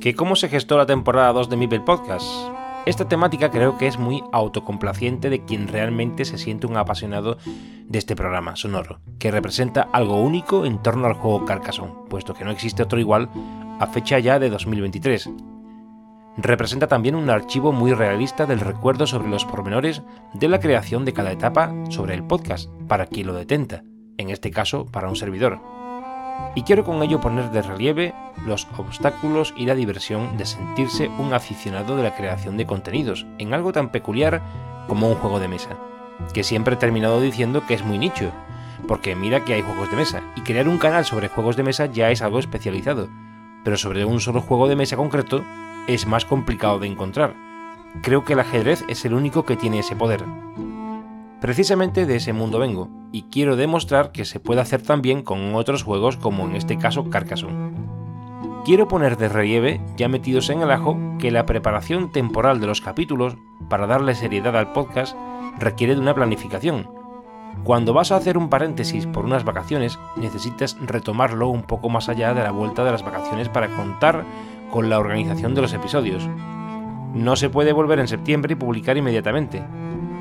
¿Que cómo se gestó la temporada 2 de Mipel Podcast? Esta temática creo que es muy autocomplaciente de quien realmente se siente un apasionado de este programa sonoro, que representa algo único en torno al juego Carcassonne, puesto que no existe otro igual a fecha ya de 2023. Representa también un archivo muy realista del recuerdo sobre los pormenores de la creación de cada etapa sobre el podcast, para quien lo detenta, en este caso para un servidor y quiero con ello poner de relieve los obstáculos y la diversión de sentirse un aficionado de la creación de contenidos en algo tan peculiar como un juego de mesa, que siempre he terminado diciendo que es muy nicho, porque mira que hay juegos de mesa, y crear un canal sobre juegos de mesa ya es algo especializado, pero sobre un solo juego de mesa concreto es más complicado de encontrar. Creo que el ajedrez es el único que tiene ese poder. Precisamente de ese mundo vengo, y quiero demostrar que se puede hacer también con otros juegos como en este caso Carcassonne. Quiero poner de relieve, ya metidos en el ajo, que la preparación temporal de los capítulos, para darle seriedad al podcast, requiere de una planificación. Cuando vas a hacer un paréntesis por unas vacaciones, necesitas retomarlo un poco más allá de la vuelta de las vacaciones para contar con la organización de los episodios. No se puede volver en septiembre y publicar inmediatamente.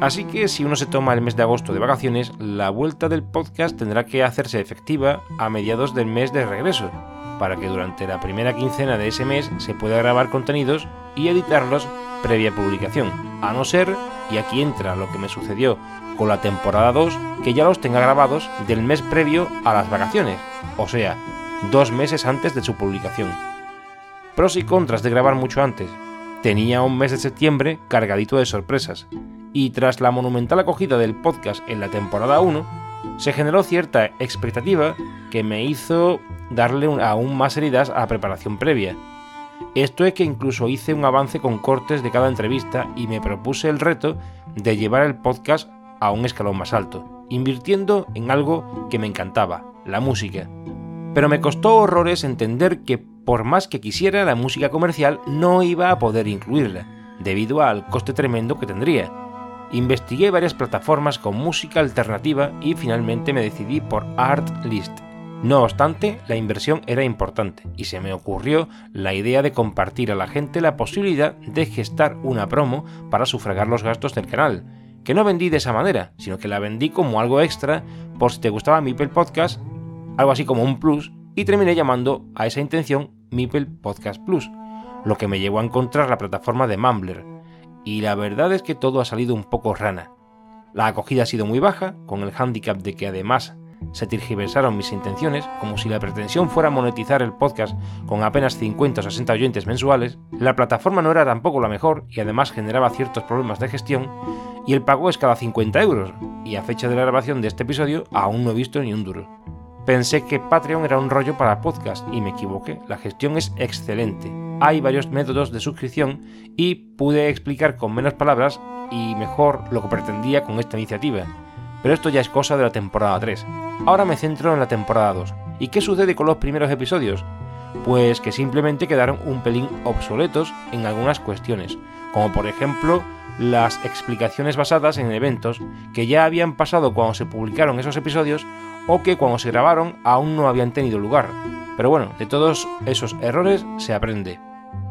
Así que si uno se toma el mes de agosto de vacaciones, la vuelta del podcast tendrá que hacerse efectiva a mediados del mes de regreso, para que durante la primera quincena de ese mes se pueda grabar contenidos y editarlos previa publicación, a no ser, y aquí entra lo que me sucedió con la temporada 2, que ya los tenga grabados del mes previo a las vacaciones, o sea, dos meses antes de su publicación. Pros y contras de grabar mucho antes. Tenía un mes de septiembre cargadito de sorpresas, y tras la monumental acogida del podcast en la temporada 1, se generó cierta expectativa que me hizo darle aún más heridas a la preparación previa. Esto es que incluso hice un avance con cortes de cada entrevista y me propuse el reto de llevar el podcast a un escalón más alto, invirtiendo en algo que me encantaba, la música. Pero me costó horrores entender que por más que quisiera la música comercial no iba a poder incluirla, debido al coste tremendo que tendría, Investigué varias plataformas con música alternativa y finalmente me decidí por Artlist. No obstante, la inversión era importante y se me ocurrió la idea de compartir a la gente la posibilidad de gestar una promo para sufragar los gastos del canal, que no vendí de esa manera, sino que la vendí como algo extra por si te gustaba Mipel Podcast, algo así como un plus, y terminé llamando a esa intención Mipel Podcast Plus, lo que me llevó a encontrar la plataforma de Mumbler, y la verdad es que todo ha salido un poco rana. La acogida ha sido muy baja, con el hándicap de que además se tergiversaron mis intenciones, como si la pretensión fuera monetizar el podcast con apenas 50 o 60 oyentes mensuales, la plataforma no era tampoco la mejor y además generaba ciertos problemas de gestión, y el pago es cada 50 euros, y a fecha de la grabación de este episodio aún no he visto ni un duro. Pensé que Patreon era un rollo para podcast y me equivoqué, la gestión es excelente, hay varios métodos de suscripción y pude explicar con menos palabras y mejor lo que pretendía con esta iniciativa. Pero esto ya es cosa de la temporada 3. Ahora me centro en la temporada 2. ¿Y qué sucede con los primeros episodios? Pues que simplemente quedaron un pelín obsoletos en algunas cuestiones, como por ejemplo las explicaciones basadas en eventos que ya habían pasado cuando se publicaron esos episodios o que cuando se grabaron aún no habían tenido lugar. Pero bueno, de todos esos errores se aprende.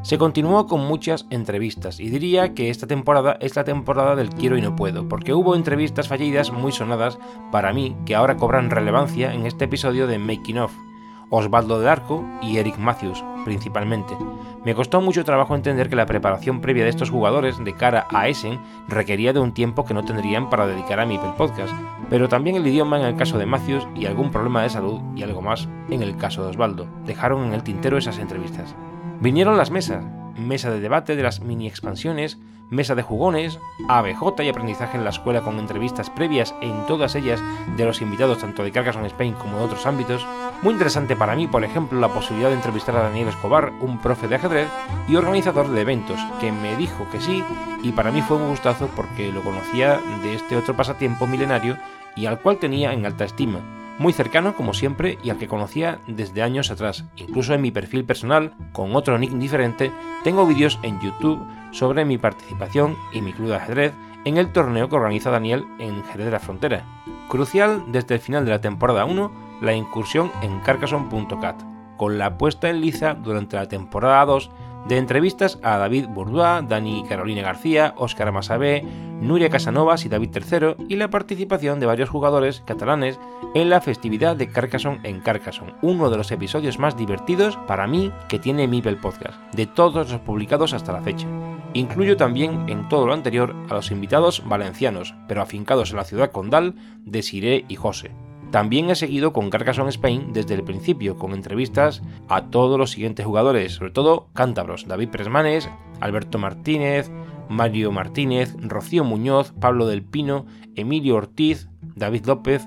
Se continuó con muchas entrevistas y diría que esta temporada es la temporada del quiero y no puedo, porque hubo entrevistas fallidas muy sonadas para mí que ahora cobran relevancia en este episodio de Making Of. Osvaldo de Arco y Eric Matthews, principalmente. Me costó mucho trabajo entender que la preparación previa de estos jugadores de cara a Essen requería de un tiempo que no tendrían para dedicar a mi podcast, pero también el idioma en el caso de Matthews y algún problema de salud y algo más en el caso de Osvaldo. Dejaron en el tintero esas entrevistas. Vinieron las mesas, mesa de debate de las mini expansiones, mesa de jugones, ABJ y aprendizaje en la escuela con entrevistas previas en todas ellas de los invitados tanto de Carcassonne Spain como de otros ámbitos. Muy interesante para mí, por ejemplo, la posibilidad de entrevistar a Daniel Escobar, un profe de ajedrez y organizador de eventos, que me dijo que sí y para mí fue un gustazo porque lo conocía de este otro pasatiempo milenario y al cual tenía en alta estima muy cercano como siempre y al que conocía desde años atrás. Incluso en mi perfil personal, con otro nick diferente, tengo vídeos en YouTube sobre mi participación y mi club de ajedrez en el torneo que organiza Daniel en Jerez de la Frontera. Crucial desde el final de la temporada 1, la incursión en Carcassonne.cat, con la puesta en liza durante la temporada 2 de entrevistas a David Bourdois, Dani Carolina García, Óscar Masabé, Nuria Casanovas y David III y la participación de varios jugadores catalanes en la festividad de Carcassonne en Carcassonne, uno de los episodios más divertidos para mí que tiene Mipel Podcast, de todos los publicados hasta la fecha. Incluyo también en todo lo anterior a los invitados valencianos, pero afincados en la ciudad condal de Siré y José. También he seguido con Carcassonne Spain desde el principio, con entrevistas a todos los siguientes jugadores, sobre todo cántabros, David Presmanes, Alberto Martínez, Mario Martínez, Rocío Muñoz, Pablo del Pino, Emilio Ortiz, David López,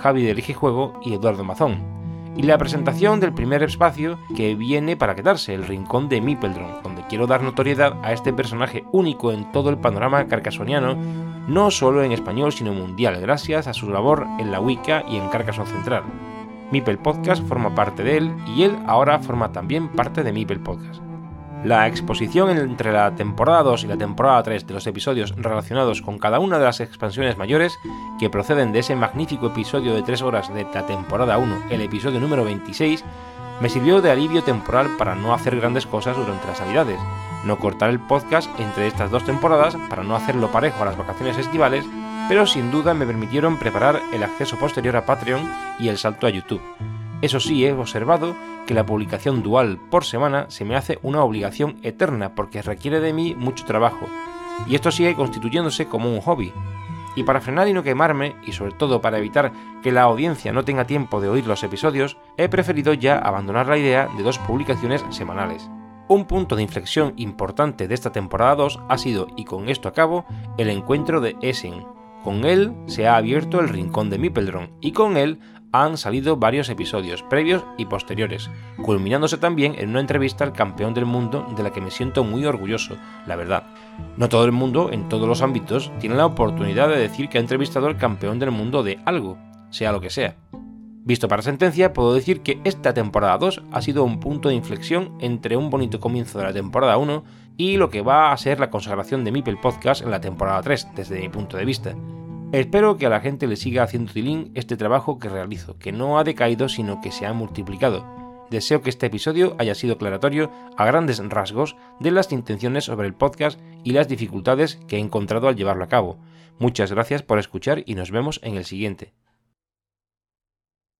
Javi de Juego y Eduardo Mazón. Y la presentación del primer espacio que viene para quedarse, el Rincón de Mipeldron, quiero dar notoriedad a este personaje único en todo el panorama carcasoniano, no solo en español sino mundial, gracias a su labor en la Wicca y en Carcassonne Central. Mipel Podcast forma parte de él y él ahora forma también parte de Mipel Podcast. La exposición entre la temporada 2 y la temporada 3 de los episodios relacionados con cada una de las expansiones mayores que proceden de ese magnífico episodio de 3 horas de la temporada 1, el episodio número 26, me sirvió de alivio temporal para no hacer grandes cosas durante las navidades, no cortar el podcast entre estas dos temporadas para no hacerlo parejo a las vacaciones estivales, pero sin duda me permitieron preparar el acceso posterior a Patreon y el salto a YouTube eso sí, he observado que la publicación dual por semana se me hace una obligación eterna porque requiere de mí mucho trabajo, y esto sigue constituyéndose como un hobby. Y para frenar y no quemarme, y sobre todo para evitar que la audiencia no tenga tiempo de oír los episodios, he preferido ya abandonar la idea de dos publicaciones semanales. Un punto de inflexión importante de esta temporada 2 ha sido, y con esto acabo, el encuentro de Essen. Con él se ha abierto el rincón de Mipeldron y con él han salido varios episodios previos y posteriores, culminándose también en una entrevista al campeón del mundo de la que me siento muy orgulloso, la verdad. No todo el mundo, en todos los ámbitos, tiene la oportunidad de decir que ha entrevistado al campeón del mundo de algo, sea lo que sea. Visto para sentencia, puedo decir que esta temporada 2 ha sido un punto de inflexión entre un bonito comienzo de la temporada 1 y lo que va a ser la consagración de Mipel Podcast en la temporada 3, desde mi punto de vista. Espero que a la gente le siga haciendo tilín este trabajo que realizo, que no ha decaído sino que se ha multiplicado. Deseo que este episodio haya sido aclaratorio a grandes rasgos de las intenciones sobre el podcast y las dificultades que he encontrado al llevarlo a cabo. Muchas gracias por escuchar y nos vemos en el siguiente.